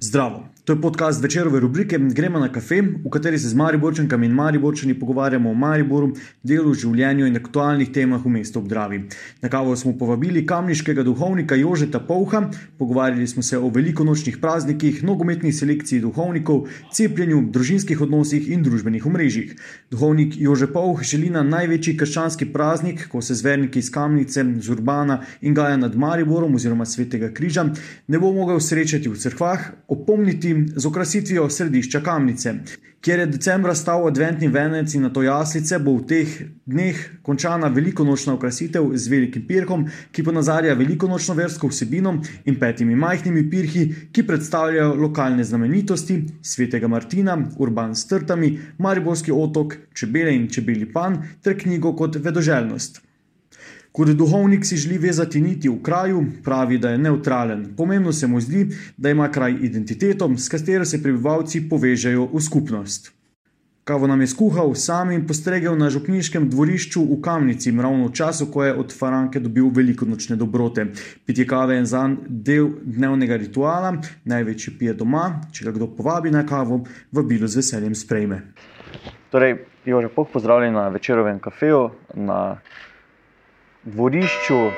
Zdravo, to je podcast večerove rubrike Gremo na kafe, v kateri se z Mariborčankami in Mariborčani pogovarjamo o Mariboru, delu, življenju in aktualnih temah v mestu Obdravi. Na kavo smo povabili kamniškega duhovnika Jožeta Povha, pogovarjali smo se o velikonočnih praznikih, nogometni selekciji duhovnikov, cepljenju, družinskih odnosih in družbenih omrežjih. Duhovnik Jože Povh želi na največji krščanski praznik, ko se zverniki iz Kamnice, z Urbana in Gaja nad Mariborom oziroma Svetega križa ne bo mogel srečati v crkvah opomniti z okrasitvijo središča Kamnice. Kjer je decembra stal adventni venec in na to jaslice, bo v teh dneh končana velikonočna okrasitev z velikim pirhom, ki ponazarja velikonočno versko vsebino in petimi majhnimi pirhi, ki predstavljajo lokalne znamenitosti svetega Martina, Urban s trtami, Mariborski otok, čebele in čebeli pan ter knjigo kot vedoželjnost. Kot duhovnik si želi vezati niti v kraju, pravi, da je neutralen. Pomembno se mu zdi, da ima kraj identiteto, s katero se prebivalci povežejo v skupnost. Kavo nam je skuhal sam in postregel na župniškem dvorišču v Kamnici, ravno v času, ko je od Faranke dobil veliko nočne dobrote. Pitje kave je za del dnevnega rituala, največji pije doma, če ga kdo povabi na kavo, vabilo z veseljem sprejme. Torej, Jože, pozdravljen na večerovem kafeju. Na dvorišču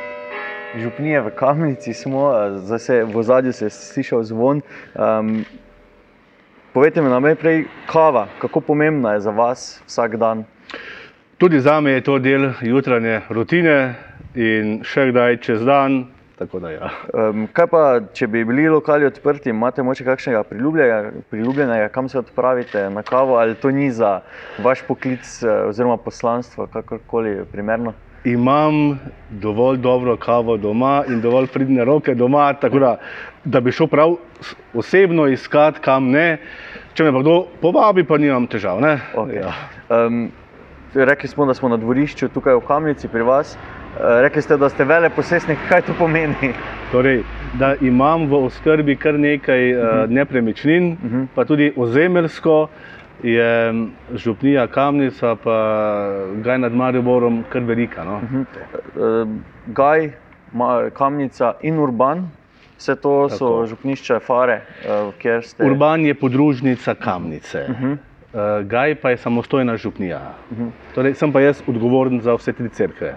župnije v Kamnici smo, se v zadju se je slišal zvon. Um, povejte mi najprej, kava, kako pomembna je za vas vsak dan? Tudi za me je to del jutranje rutine in še kdaj čez dan. Ja. Um, kaj pa, če bi bili lokali odprti, imate morda kakšnega priljubljenega, priljubljenega, kam se odpravite na kavo, ali to ni za vaš poklic eh, oziroma poslanstvo, kakorkoli primerno? Imam dovolj dobro kavo doma in dovolj pridne roke doma, tako da, da bi šel prav osebno iskati, kam ne. Če me pa kdo povabi, pa nimam težav. Okay. Ja. Um, rekli smo, da smo na dvorišču tukaj v Kamnici pri vas. Uh, rekli ste, da ste vele posestnik. Kaj to pomeni? Torej, da imam v oskrbi kar nekaj uh, uh nepremičnin, uh -huh. pa tudi ozemelsko je župnija Kamnica, pa Gaj nad Mariborom, kar velika. No? Uh -huh. Gaj, Kamnica in Urban, vse to Tako. so župnišče, fare, eh, kjer ste. Urban je podružnica Kamnice. Uh -huh. Gaj pa je samostojna župnija. Uh -huh. torej, sem pa jaz odgovoren za vse tri crkve.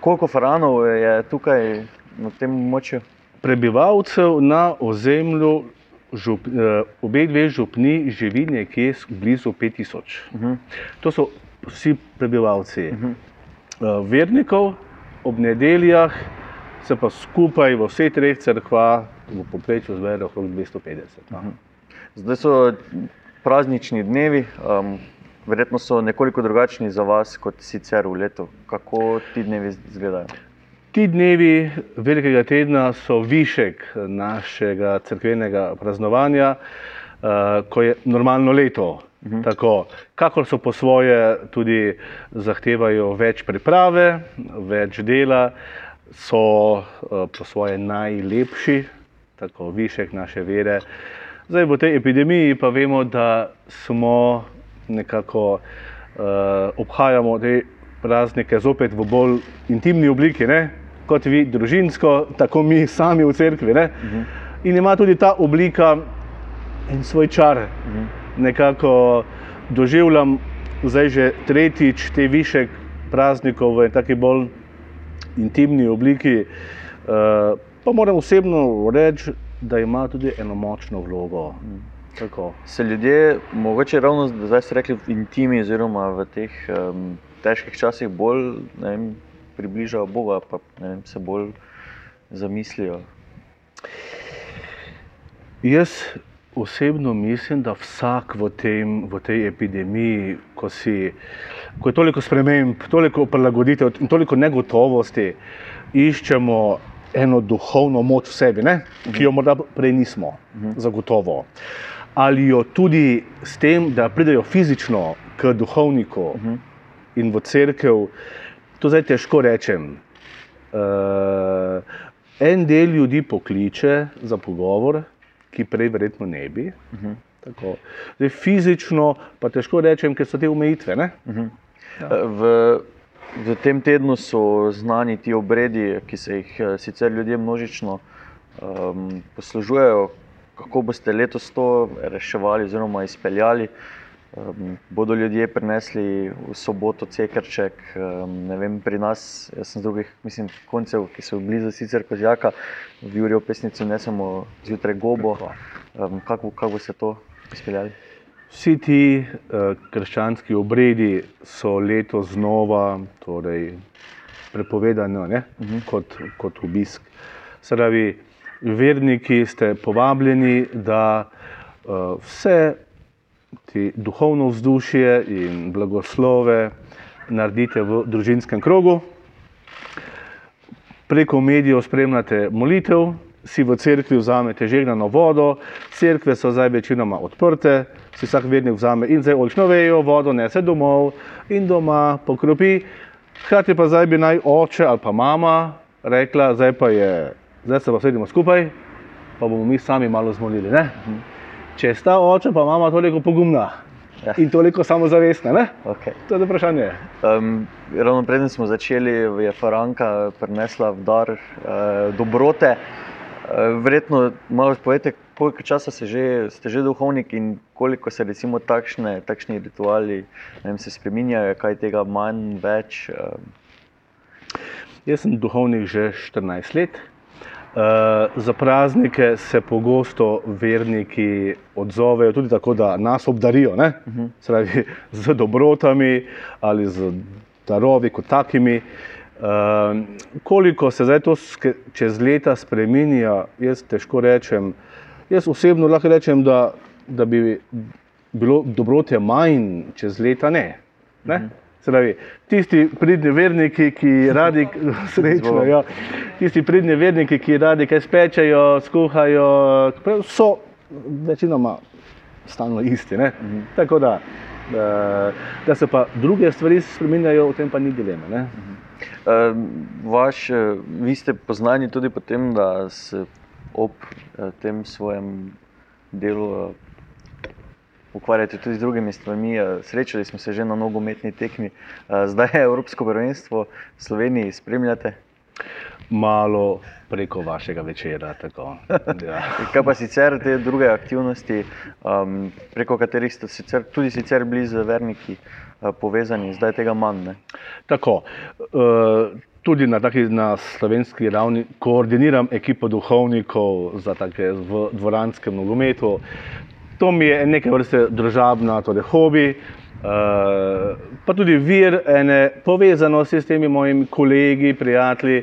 Koliko faranov je tukaj na tem območju? Prebivalcev na ozemlju žup, uh, obe dve župni živi nekje blizu 5000. Uh -huh. To so vsi prebivalci. Uh -huh. uh, vernikov ob nedeljah se pa skupaj v vseh treh crkvah v povprečju zbere okrog 250. Uh -huh. Zdaj so praznični dnevi. Um, Verjetno so nekoliko drugačni za vas kot sicer v letu. Kako ti dnevi izgledajo? Ti dnevi velikega tedna so višek našega crkvenega praznovanja, uh, ko je normalno leto. Mhm. Tako, kakor so po svoje tudi zahtevajo več priprave, več dela, so uh, po svoje najlepši, tako višek naše vere. Zdaj v tej epidemiji pa vemo, da smo nekako uh, obhajamo te praznike zopet v bolj intimni obliki. Ne? Kot vi, družinsko, tako mi sami v cerkvi. Uh mhm. -huh. In ima tudi ta oblika in svoj čar. Uh mhm. -huh. Nekako doživljam zdaj že tretjič te višek praznikov v taki bolj intimni obliki. Uh, pa moram osebno reči, da ima tudi eno močno vlogo. Mhm. Tako. Se ljudje, mogoče ravno zdaj ste rekli, v intimi, oziroma v teh um, težkih časih, bolj vem, približajo Boga, pa vem, se bolj zamislijo. Jaz osebno mislim, da vsak v, tem, v tej epidemiji, ko, si, ko je toliko sprememb, toliko prilagoditev in toliko negotovosti, iščemo eno duhovno moč v sebi, ne? ki jo morda prej nismo, zagotovo. Ali jo tudi s tem, da pridejo fizično k duhovniku in v crkvu. To zdaj težko rečem. Uh, en del ljudi pokliče za pogovor, ki prej verjetno ne bi. Uh mhm. -huh. zdaj, fizično pa težko rečem, ker so te omejitve. Uh mhm. -huh. ja. v, v tem tednu so znani ti obredi, ki se jih sicer ljudje množično um, poslužujejo. kako boste letos to reševali oziroma izpeljali. Um, bodo ljudje prinesli v soboto cekrček, um, ne vem, pri nas, jaz sem z drugih mislim, koncev, ki so blizu sicer kozjaka, v Jurijo pesnico ne samo zjutraj gobo. Um, kako, kako se to izpeljali? Vsi ti uh, krščanski obredi so letos znova torej, prepovedani uh -huh. kot, kot obisk. Sravi, verniki ste povabljeni, da uh, vse ti duhovno vzdušje in blagoslove naredite v družinskem krogu. Preko medijev spremljate molitev, si v cerkvi vzamete žegnano vodo, cerkve so zdaj večinoma odprte, si vsak vernik vzame in zdaj olčno vejo, vodo nese domov in doma pokropi. Hkrati pa zdaj bi naj oče ali pa mama rekla, zdaj pa je, zdaj se pa sedimo skupaj, pa bomo mi sami malo zmolili. Ne? Če sta oče pa mama toliko pogumna ja. in toliko samozavestna, okay. to je vprašanje. Um, ravno preden smo začeli, je Faranka prinesla v dar uh, dobrote. Uh, verjetno malo povete, koliko časa že, ste že duhovnik in koliko se recimo takšne, takšni rituali vem, se spreminjajo, kaj tega manj, več? Uh... Jaz sem duhovnik že 14 let. Uh, za praznike se pogosto verniki odzovejo tudi tako, da nas obdarijo uh mhm. -huh. Sravi, z dobrotami ali z darovi kot takimi. Uh, koliko se zdaj to čez leta spremenja, jaz težko rečem. Jaz osebno lahko rečem, da, da bi bilo dobrote manj čez leta. Ne. Ne? Uh mhm. -huh. Pravi, tisti pridni verniki, ki radi srečno, ja, tisti pridni verniki, ki radi kaj spečejo, skuhajo, so večinoma stalno isti. Mhm. Tako da, da se pa druge stvari spremenjajo, o tem pa ni dileme. Mhm. Vaš, vi ste poznani tudi po tem, da se ob tem svojem delu ukvarjate tudi z drugimi stvarmi. Eh, srečali smo se že na nogometni tekmi, eh, zdaj je Evropsko prvenstvo v Sloveniji, spremljate? Malo preko vašega večera. Ja. Kaj pa sicer te druge aktivnosti, um, preko katerih ste sicer, tudi sicer bili z verniki uh, povezani, zdaj tega manj? Ne? Tako. Uh, Tudi na, taki, na slovenski ravni koordiniram ekipo duhovnikov za take v dvoranskem nogometu. To mi je nekaj vrste družabna, torej hobi, uh, pa tudi vir ene povezanosti s temi mojimi kolegi, prijatelji,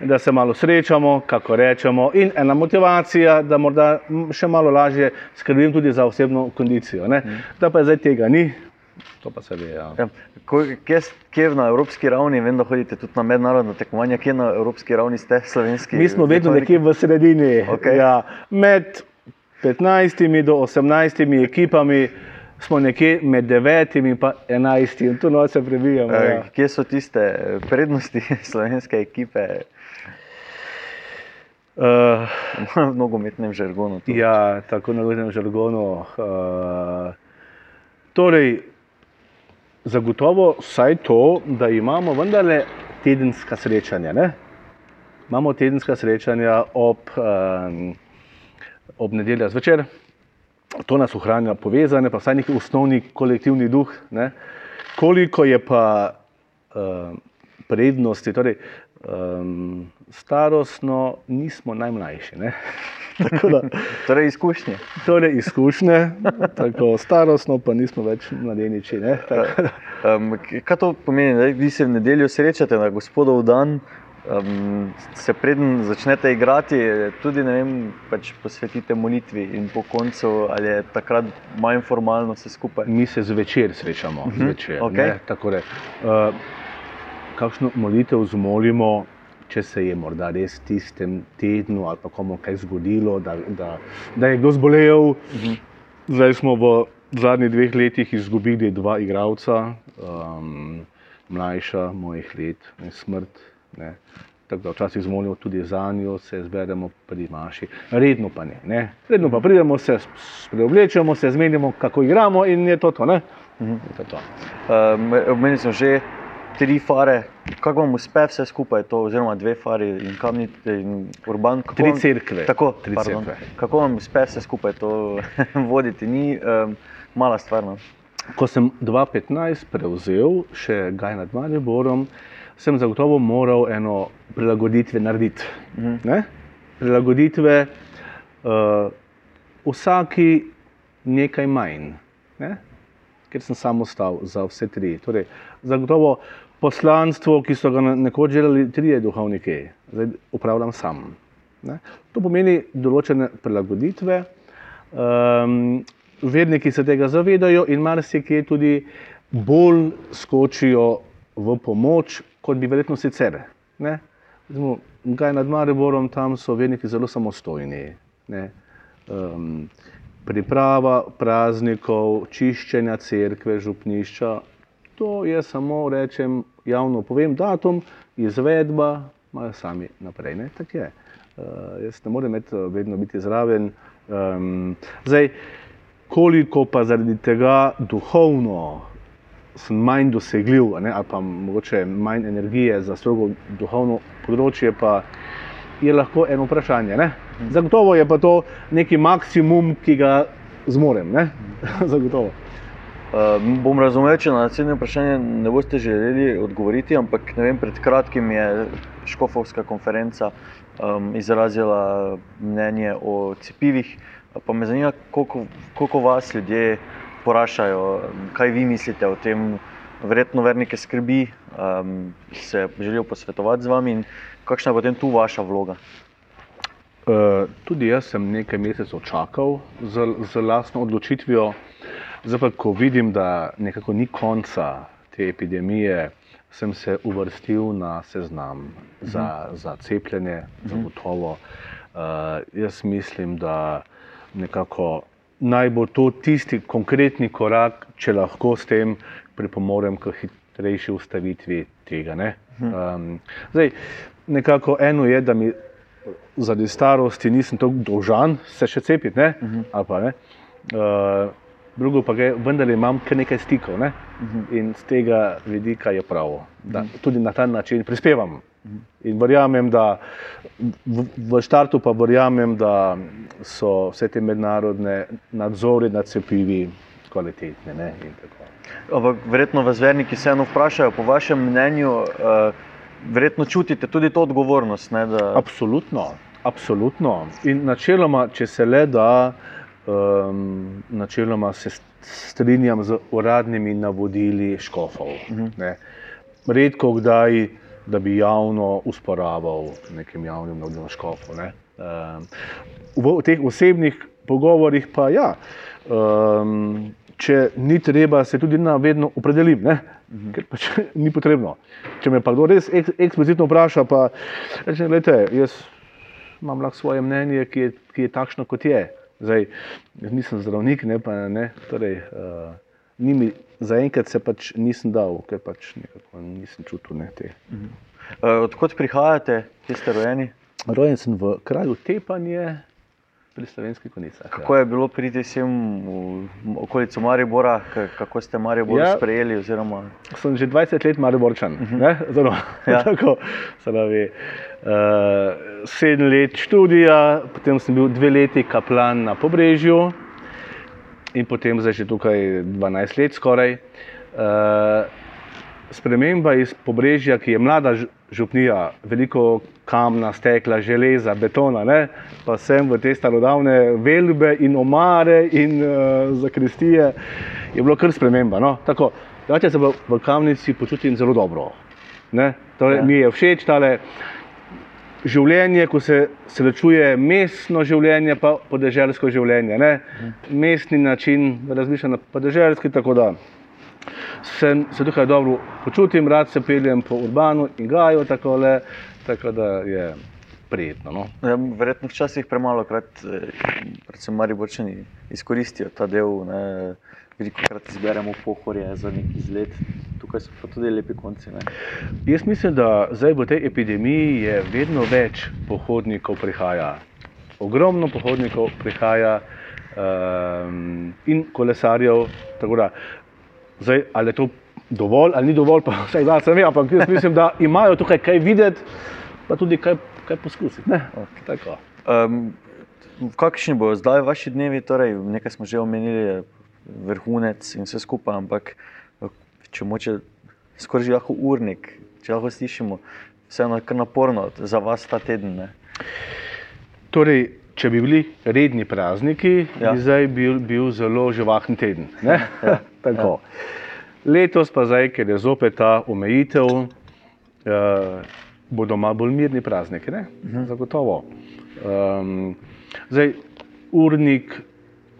da se malo srečamo, kako rečemo, in ena motivacija, da morda še malo lažje skrbim tudi za osebno kondicijo. Mm. Da pa zdaj tega ni. To pa se ve. Ja. Ja, kje, kje na evropski ravni, vem, da hodite tudi na mednarodno tekmovanje, kje na evropski ravni ste slovenski? Mi smo vedno nekje v sredini. Okay. Ja, med 15 do 18 ekipami, smo nekje med 9 in 11 in tu noč se prebijamo. Ja. Kje so tiste prednosti slovenske ekipe? Uh, v nogometnem žargonu. Ja, tako na nogometnem žargonu. Uh, torej, zagotovo vsaj to, da imamo vendarle tedenska srečanja. Ne? Imamo tedenska srečanja ob um, ob nedeljah zvečer. To nas ohranja povezane, pa vsaj neki osnovni kolektivni duh. Ne. Koliko je pa uh, prednosti, torej um, starostno nismo najmlajši. da, torej izkušnje. Torej izkušnje, tako starostno pa nismo več mladeniči. Um, kaj to pomeni, da vi se v nedeljo srečate na gospodov dan? Um, se preden začnete igrati, tudi vem, pač posvetite molitvi in po koncu, ali je takrat manj formalno vse skupaj. Mi se zvečer srečamo. Uh mhm, -huh. zvečer, okay. uh, kakšno molitev zmolimo, če se je morda res v tistem tednu ali pa komu kaj zgodilo, da, da, da je kdo zbolel. Uh mhm. -huh. Zdaj smo v zadnjih dveh letih izgubili dva igralca, um, mlajša mojih let in smrt. Ne. Tako da včasih zmolimo tudi za njo, se zberemo pri Maši. Redno pa ne. ne. Redno pa pridemo, se preoblečemo, se zmenimo, kako igramo in je to to. Mhm. Meni so že tri fare. Kako vam uspe vse skupaj, to, oziroma dve fari in kamnite in urban? Kako Tri vam- cerkve. Tako, Tri pardon. cerkve. Kako vam uspe vse skupaj to voditi? Ni um, mala stvar. No? Ko sem 2015 prevzel še Gaj nad Mariborom, sem zagotovo moral eno prilagoditve narediti. Ne? Prilagoditve uh, vsaki nekaj manj, ne? ker sem sam ostal za vse tri. Torej, zagotovo poslanstvo, ki so ga nekoč želeli trije duhovniki, zdaj upravljam sam. Ne? To pomeni določene prilagoditve. Um, verniki se tega zavedajo in marsikje tudi bolj skočijo v pomoč, kot bi verjetno sicer. Ne? Recimo, Kaj nad Mariborom, tam so verniki zelo samostojni. Ne? Um, priprava praznikov, čiščenja cerkve, župnišča, to je samo, rečem, javno povem, datum, izvedba, imajo sami naprej. Ne? Tak je. Uh, jaz ne morem eh, vedno biti zraven. Um, zdaj, koliko pa zaradi tega duhovno sem manj dosegljiv, ne, ali pa mogoče manj energije za strogo duhovno področje, pa je lahko eno vprašanje. Ne? Zagotovo je pa to neki maksimum, ki ga zmorem. Zagotovo. Uh, bom razumel, če na naslednje vprašanje ne boste želeli odgovoriti, ampak vem, pred kratkim je Škofovska konferenca um, izrazila mnenje o cepivih. Pa me zanima, koliko, koliko vas ljudje vprašajo, kaj vi mislite o tem. Verjetno vernike skrbi, um, se želijo posvetovati z vami in kakšna je potem tu vaša vloga. Uh, tudi jaz sem nekaj mesecev čakal z, z lastno odločitvijo, zdaj pa, ko vidim, da nekako ni konca te epidemije, sem se uvrstil na seznam za, za cepljenje, zagotovo. Uh, jaz mislim, da nekako naj bo to tisti konkretni korak, če lahko s tem pripomorem k hitrejši ustavitvi tega. ne. Um, zdaj, nekako eno je, da mi zaradi starosti nisem tako dolžan se še cepiti, ne? Uh -huh. ali pa ne. Uh, drugo pa je, vendar imam kar nekaj stikov ne? uh -huh. in z tega vidika je prav, da uh -huh. tudi na ta način prispevam. In verjamem, da v, v štartu pa verjamem, da so vse te mednarodne nadzore nad cepivi kvalitetne. Ne? Ampak verjetno vas verniki vseeno vprašajo, po vašem mnenju, uh, verjetno čutite tudi to odgovornost. Ne, da, Absolutno, absolutno. In načeloma, če se le da, um, načeloma se st- strinjam z uradnimi navodili škofov. Uh -huh. Redko kdaj, da bi javno usporaval nekim javnim navodilom škofov. Ne. Um, v teh osebnih pogovorih pa ja. Um, Če ni treba, se tudi na vedno opredelim, ne? ker pač ni potrebno. Če me pa kdo res ek, eksplicitno vpraša, pa rečem, gledajte, jaz imam lahko svoje mnenje, ki je, ki je takšno, kot je. Zdaj, jaz nisem zdravnik, ne pa ne. Torej, uh, ni mi, zaenkrat se pač nisem dal, ker pač nisem čutil ne, te. uh, odkot prihajate, kje ste rojeni? Rojen sem v kraju Tepanje pri slovenskih konicah. Kako je bilo priti sem v okolico Maribora, kako ste Maribor Ja. ja. sprejeli? Oziroma, sem že 20 let Mariborčan. Uh -huh. Zelo, Ja. tako, pravi, uh, sedem let študija, potem sem bil dve leti kaplan na Pobrežju in potem zdaj že tukaj 12 let skoraj. Uh, sprememba iz Pobrežja, ki je mlada župnija, veliko kamna, stekla, železa, betona, ne? pa sem v te starodavne velbe in omare in uh, zakristije, je bilo kar sprememba. No? Tako, drugače se v, v kamnici počutim zelo dobro. Ne? Torej, ja. Mi je všeč tale življenje, ko se srečuje mestno življenje pa podeželsko življenje. Ne? Mestni način razmišljanja, podeželski, tako da se, se tukaj dobro počutim, rad se peljem po urbanu in gaju, tako, le, tako da je prijetno. No? ja, verjetno včasih premalo krat, eh, predvsem Mariborčani, izkoristijo ta del. Ne, Veliko krat izberemo pohorje za neki izlet, tukaj so pa tudi lepi konci. Ne. Jaz mislim, da zdaj v tej epidemiji je vedno več pohodnikov prihaja. Ogromno pohodnikov prihaja um, in kolesarjev. tako Da, zdaj, ali je to dovolj ali ni dovolj, pa vse da se ve, ampak jaz mislim, da imajo tukaj kaj videti, pa tudi kaj, kaj poskusiti. Ne? Tako. Um, kakšni bodo zdaj vaši dnevi? Torej, nekaj smo že omenili, vrhunec in vse skupaj, ampak če moče skoraj že lahko urnik, če lahko slišimo, vseeno je kar naporno za vas ta teden. Ne? Torej, če bi bili redni prazniki, Ja. bi zdaj bil, bil zelo živahen teden. ne? Ja, Tako. Letos pa zdaj, ker je zopet ta omejitev, uh, bodo malo bolj mirni prazniki, ne? zagotovo. Um, zdaj, urnik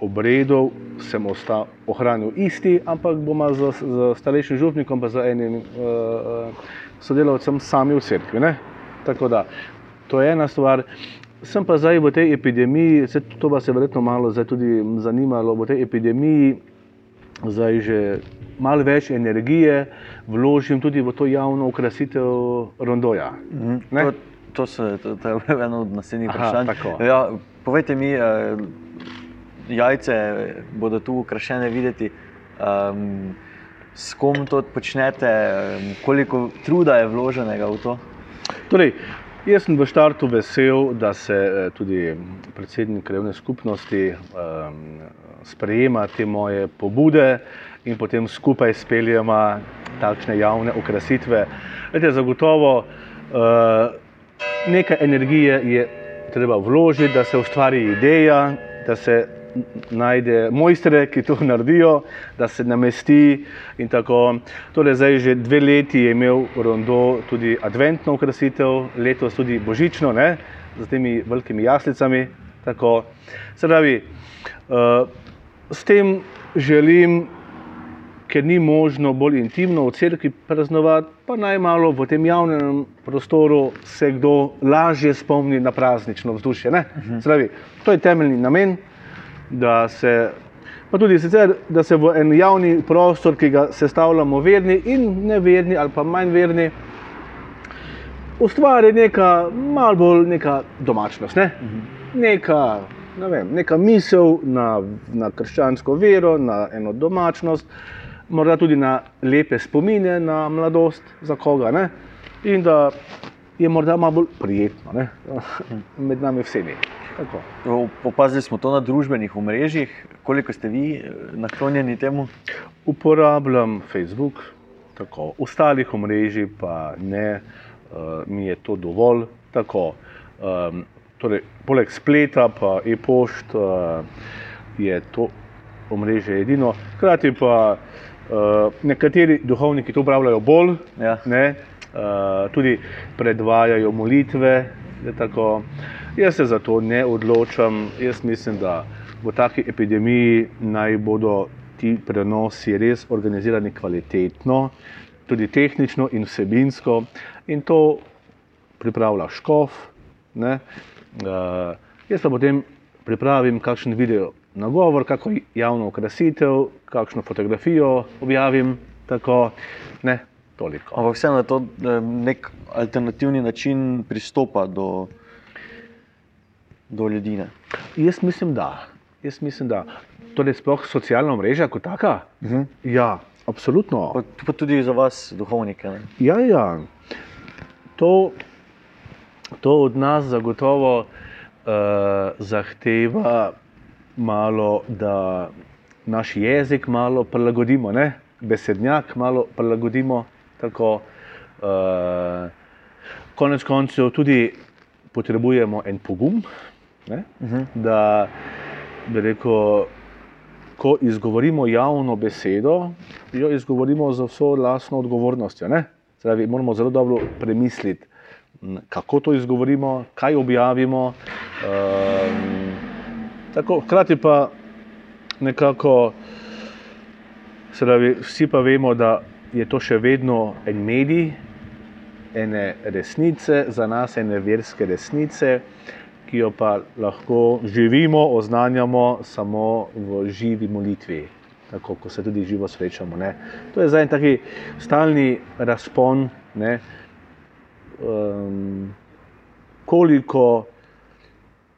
obredov sem ostal, ohranil isti, ampak bomo z, z starejšim župnikom, pa z enim uh, sodelavcem sami v cerkvi. Ne? Tako da, to je ena stvar. Sem pa zdaj v tej epidemiji, se, to vas je verjetno malo zdaj tudi zanimalo, v tej epidemiji zdaj že malo več energije vložim tudi v to javno ukrasitev rondoja. Mhm. Ne? To, to, se, to, to je eno od naslednjih Aha, vprašanj. tako. Ja, povejte mi, uh, jajce bodo tu ukrašene videti. Um, s kom to počnete, koliko truda je vloženega v to? Torej, jaz sem v štartu vesel, da se eh, tudi predsednik krajevne skupnosti um, sprejema te moje pobude in potem skupaj speljemo takšne javne okrasitve. Vete, zagotovo uh, nekaj energije je treba vložiti, da se ustvari ideja, da se najde mojstre, ki to naredijo, da se namesti. in tako. Torej, zdaj že dve leti je imel Rondo tudi adventno okrasitev, letos tudi božično, ne, z temi velikimi jaslicami. Tako. Se pravi, uh, s tem želim, ker ni možno bolj intimno v cerkvi praznovati, pa naj malo v tem javnem prostoru se kdo lažje spomni na praznično vzdušje. Uh -huh. Pravi, to je temeljni namen, da se, pa tudi sicer, da se v en javni prostor, ki ga sestavljamo verni in neverni ali pa manj verni, ustvari neka malo bolj neka domačnost. Ne? -huh. Neka, ne vem, neka misel na, na krščansko vero, na eno domačnost, morda tudi na lepe spomine na mladost, za koga. Ne? In da je morda malo bolj prijetno ne? med nami vsemi. Tako. Opazili smo to na družbenih omrežjih, koliko ste vi eh, naklonjeni temu? Uporabljam Facebook, tako, ostalih omrežij pa ne, uh, mi je to dovolj. Tako, um, torej, poleg spleta pa e-pošt uh, je to omrežje edino. Hkrati pa uh, nekateri duhovniki to upravljajo bolj, Ja. ne, tudi predvajajo molitve. Tako. Jaz se za to ne odločam. Jaz mislim, da v taki epidemiji naj bodo ti prenosi res organizirani kvalitetno, tudi tehnično in vsebinsko. In to pripravlja škof. Ne? Uh, jaz pa potem pripravim kakšen video nagovor, kako javno okrasitev, kakšno fotografijo objavim. Tako, ne, toliko. Ampak vseeno je to nek alternativni način pristopa do, do ljudi. Ne? Jaz mislim, da. Jaz mislim, da. Torej, sploh socialna mreža kot taka. Uh -huh. Ja, absolutno. pa, pa tudi za vas, duhovnike. Ne? Ja, ja. To, to od nas zagotovo uh, zahteva malo, da naš jezik malo prilagodimo, ne? besednjak malo prilagodimo. Tako, uh, konec koncev tudi potrebujemo en pogum, ne? Uh -huh. da bi rekel, ko izgovorimo javno besedo, jo izgovorimo z vso lastno odgovornostjo. Pravi, moramo zelo dobro premisliti, kako to izgovorimo, kaj objavimo. Um, tako, hkrati pa nekako, se pravi, vsi pa vemo, da je to še vedno en medij, ene resnice, za nas ene verske resnice, ki jo pa lahko živimo, oznanjamo samo v živi molitvi, tako kot se tudi živo srečamo. Ne. To je zdaj en taki stalni razpon, ne, um, koliko,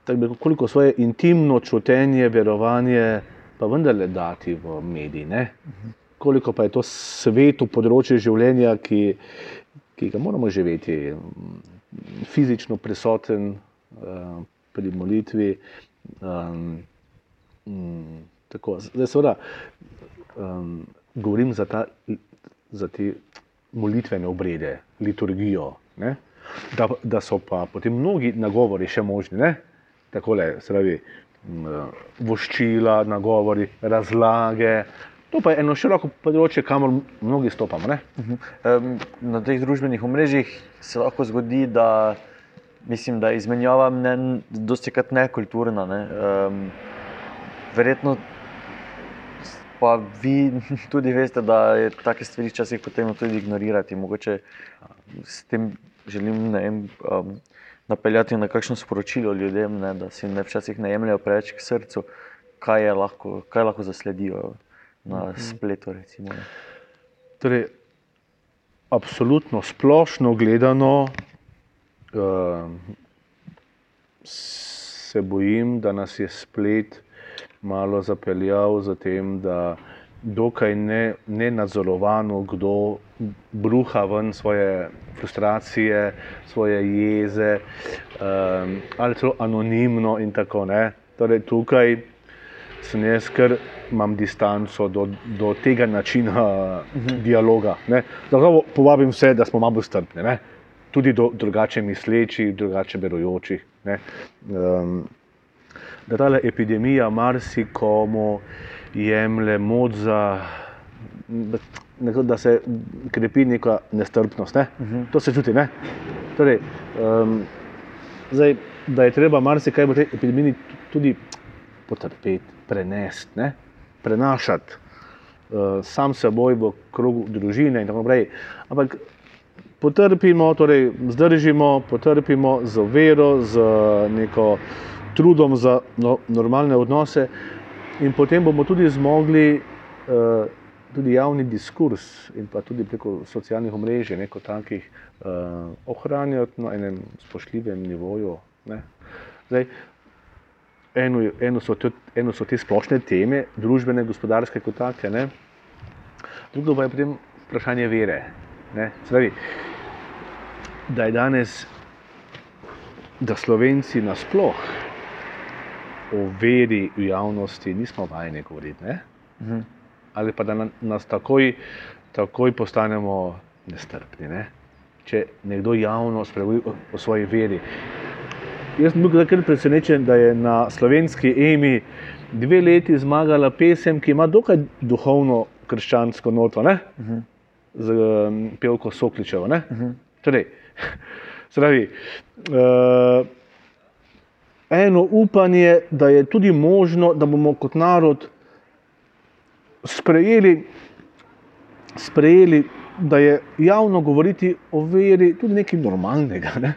bi koliko svoje intimno čutenje, verovanje, pa vendarle dati v medij. Ne. koliko pa je to sveto področje življenja, ki, ki ga moramo živeti, fizično prisoten uh, pri molitvi. Um, um, tako, zdaj, seveda, um, govorim za, ta, za te molitvene obrede, liturgijo. Da, da so pa potem mnogi nagovori še možni, ne? tako le, pravi, voščila, nagovori, razlage. To pa je eno široko področje, kamor mnogi stopamo. Um, na teh družbenih omrežjih se lahko zgodi, da, mislim, da izmenjava mnen, dosti krat nekulturna. Ne? Um, verjetno pa vi tudi veste, da je take stvari včasih potrebno tudi ignorirati. Mogoče s tem želim ne vem. Um, napeljati na kakšno sporočilo ljudem, ne, da si ne včasih ne jemljajo preveč k srcu, kaj, lahko, kaj lahko zasledijo na mhm. spletu. Recimo, torej, absolutno splošno gledano, uh, se bojim, da nas je splet malo zapeljal za tem, da dokaj ne, ne nadzorovano, kdo bruha ven svoje frustracije, svoje jeze, um, ali celo anonimno in tako naprej. Torej, tukaj sem jaz, ker imam distanco do, do tega načina uh -huh. dialoga. Zato povabim vse, da smo malo strpni, ne? tudi do drugače mislečih, drugače verujočih. Um, da ta epidemija marsikomu jemlje moč za. Da se krepi neka nestrpnost. Ne? Uh mhm. -huh. To se čuti. Torej, um, zdaj, da je treba marsikaj v tej epidemiji tudi potrpeti, prenesti, ne? Prenašati uh, sam seboj v krogu družine in tako naprej. Ampak potrpimo, torej zdržimo, potrpimo z vero, z neko trudom za no, normalne odnose in potem bomo tudi zmogli uh, tudi javni diskurs in pa tudi preko socialnih omrežij, neko takih, uh, ohranjati na enem spoštljivem nivoju. Zdaj, eno, eno, so te, eno so te splošne teme, družbene, gospodarske, kot take, ne? drugo pa je potem vprašanje vere. Spravi, da je danes, da Slovenci nasplošno o veri v javnosti nismo vajeni govoriti. Uh mhm. -huh. Ali pa da nas takoj, takoj postanemo nestrpni. Ne? Če nekdo javno spregovori o, o svoji veri. Jaz sem bil kar presenečen, da je na slovenski EMI dve leti zmagala pesem, ki ima dokaj duhovno krščansko noto, uh mhm. -huh. z um, pevko Sokličevo. Uh mhm. -huh. torej, Zdravi. Uh, eno upanje, da je tudi možno, da bomo kot narod sprejeli, sprejeli da je javno govoriti o veri tudi nekaj normalnega. Ne?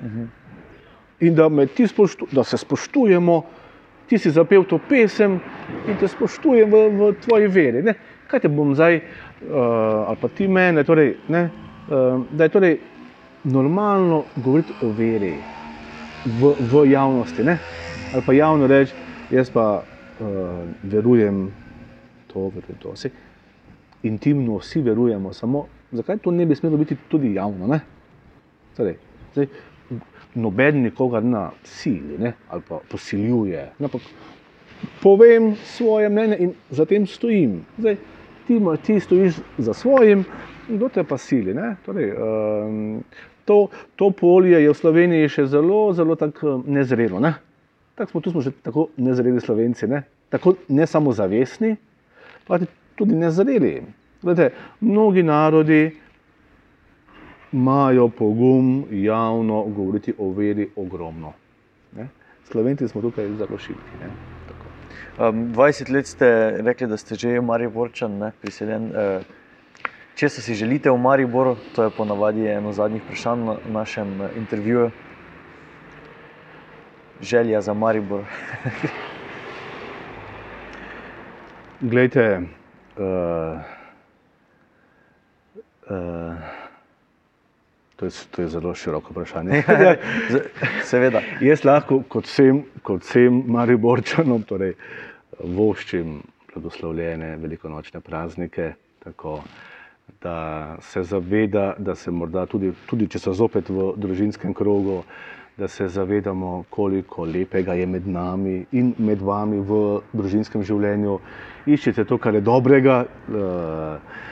In da, spoštu, da se spoštujemo, ti si zapel to pesem in te spoštujem v, v tvoji veri. Ne? Kaj te bom zdaj, uh, ali pa ti mene, torej, ne, uh, da je torej normalno govoriti o veri v, v javnosti. Ne? Ali pa javno reči, jaz pa uh, verujem to, verujem to. Vse, intimno vsi verujemo, samo zakaj to ne bi smelo biti tudi javno? Torej, zdaj, noben nikogar na sili ne? ali pa posiljuje. Ne? Pa povem svoje mnenje in za tem stojim. Zdaj, ti, ti stojiš za svojim, kdo te pa sili. Torej, um, to, to polje je v Sloveniji še zelo, zelo tako eh, nezrelo. Ne? Tako smo tu smo že tako nezreli slovenci, ne? tako ne samo zavestni, pa tudi nezreli. Glede, mnogi narodi imajo pogum javno govoriti o veri ogromno. Ne? Slovenci smo tukaj zelo šibki. Um, 20 let ste rekli, da ste že Mariborčan, priseljen. Uh, Če se si želite v Mariboru, to je ponavadi eno zadnjih vprašanj na našem eh, intervjuju, želja za Maribor. Glejte, uh, uh, to, je, to je zelo široko vprašanje. Seveda. Jaz lahko kot vsem, kot vsem Mariborčanom torej, voščim blagoslovljene velikonočne praznike Tako, da se zaveda, da se morda tudi, tudi če so zopet v družinskem krogu, da se zavedamo, koliko lepega je med nami in med vami v družinskem življenju. Iščite to, kar je dobrega. Uh,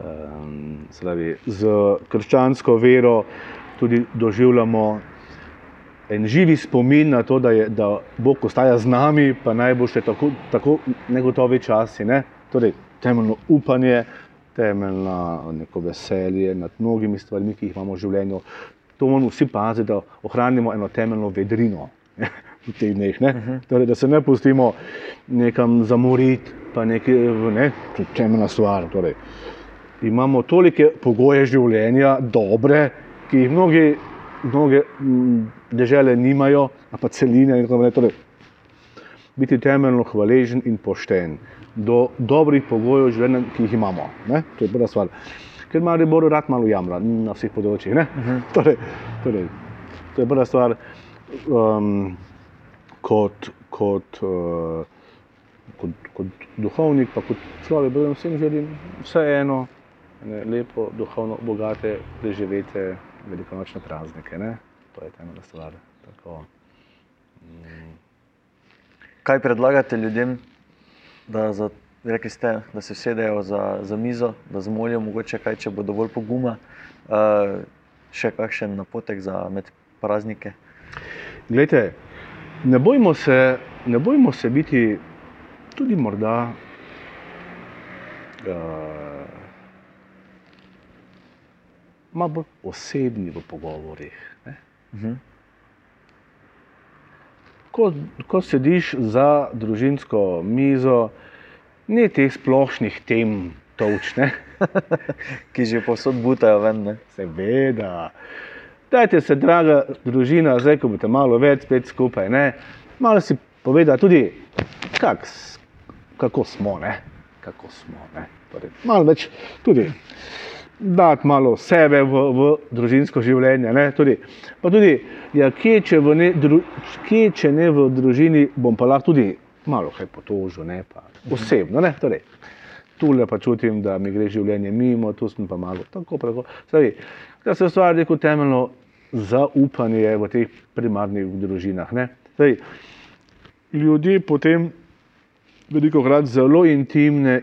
um, slavi, z krščansko vero tudi doživljamo en živi spomin na to, da, je, da Bog ostaja z nami, pa naj bo še tako, tako negotovi časi. Ne? Torej, temeljno upanje, temeljno neko veselje nad mnogimi stvarmi, ki jih imamo v življenju. To moramo vsi paziti, da ohranimo eno temeljno vedrino v teh dneh. Ne? Mhm. Torej, da se ne pustimo nekam zamoriti, pa nekaj, ne, temeljna stvar. Torej, imamo tolike pogoje življenja, dobre, ki jih mnogi, mnoge države nimajo, pa celine in tako naprej. Torej, biti temeljno hvaležen in pošten do dobrih pogojev življenja, ki jih imamo. Ne? To je prva stvar. Ker ima Rebor rad malo jamra na vseh področjih. Uh mhm. -huh. torej, torej, to je prva stvar. Um, kot, kot, uh, kot, kot duhovnik, pa kot človek, da vsem želim vseeno ne, lepo, duhovno bogate, preživete velikonočne praznike. Ne? To je temeljna stvar. Tako, mm. Kaj predlagate ljudem, da, za, ste, da se sedejo za, za mizo, da zmolijo, mogoče kaj, če bo dovolj poguma, uh, še kakšen napotek za med praznike? Glejte, ne bojmo se, ne bojmo se biti tudi morda. Uh, malo bolj osebni v pogovorih. Uh -huh. ko, ko sediš za družinsko mizo, ni teh splošnih tem, točne, ki že posod butajo ven. Seveda. Dajte se, draga družina, zdaj ko boste malo več spet skupaj. Ne? Malo si povedati tudi, kak, kako smo. Ne? Kako smo torej, malo več tudi dati malo sebe v, v družinsko življenje. Tudi, pa tudi, ja, kje, če ne, dru, kje, če ne v družini, bom pa lahko tudi malo kaj potožil, ne pa osebno. Ne? Torej, tule pa čutim, da mi gre življenje mimo, tu sem pa malo tako. tako. Stavi, da se ustvari neko temeljno zaupanje v teh primarnih družinah. Stavi, ljudje potem veliko krat zelo intimne,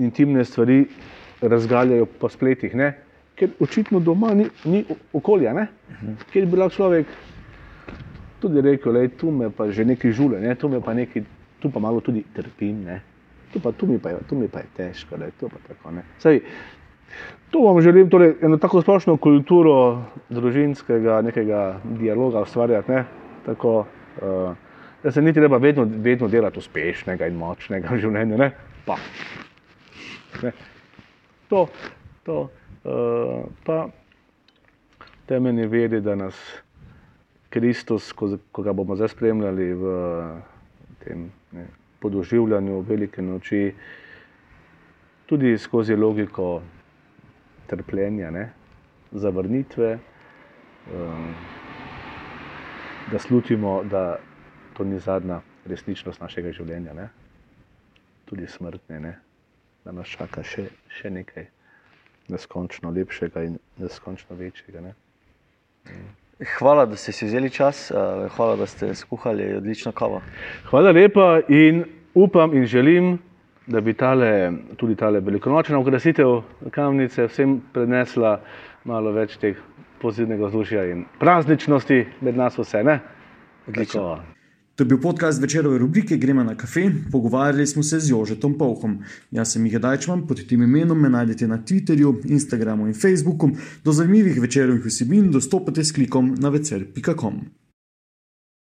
intimne stvari razgaljajo po spletih, ne? ker očitno doma ni, ni okolja, -huh. kjer bi lahko človek tudi rekel, da tu me pa že nekaj žule, ne? tu me pa nekaj, tu pa malo tudi trpim, ne? tu pa tu mi pa je, tu mi pa je težko, da je to pa tako. Saj, to vam želim, torej eno tako splošno kulturo družinskega nekega dialoga ustvarjati, ne? tako. Uh, Da se ni treba vedno, vedno delati uspešnega in močnega v življenju. Ne? Pa. Ne? To, to uh, pa temeljni vedi, da nas Kristus, ko, ko ga bomo zdaj spremljali v tem ne, podoživljanju velike noči, tudi skozi logiko trpljenja, ne, zavrnitve, um, da slutimo, da to ni zadnja resničnost našega življenja, ne, tudi smrtne. Ne da nas čaka še, še nekaj neskončno lepšega in neskončno večjega. Ne? Hvala, da ste si vzeli čas, eh, hvala, da ste skuhali odlično kavo. Hvala lepa in upam in želim, da bi tale, tudi ta velikonočna okrasitev kamnice vsem prenesla malo več teh pozitivnega vzdušja in prazničnosti med nas vse. Odlično. Tako. To je bil podcast večerove rubrike Gremo na kafe. Pogovarjali smo se z Jožetom Pavhom. Jaz sem Miha Dajčman, pod tem imenom me najdete na Twitterju, Instagramu in Facebooku. Do zanimivih večerovih vsebin dostopate s klikom na večer.com.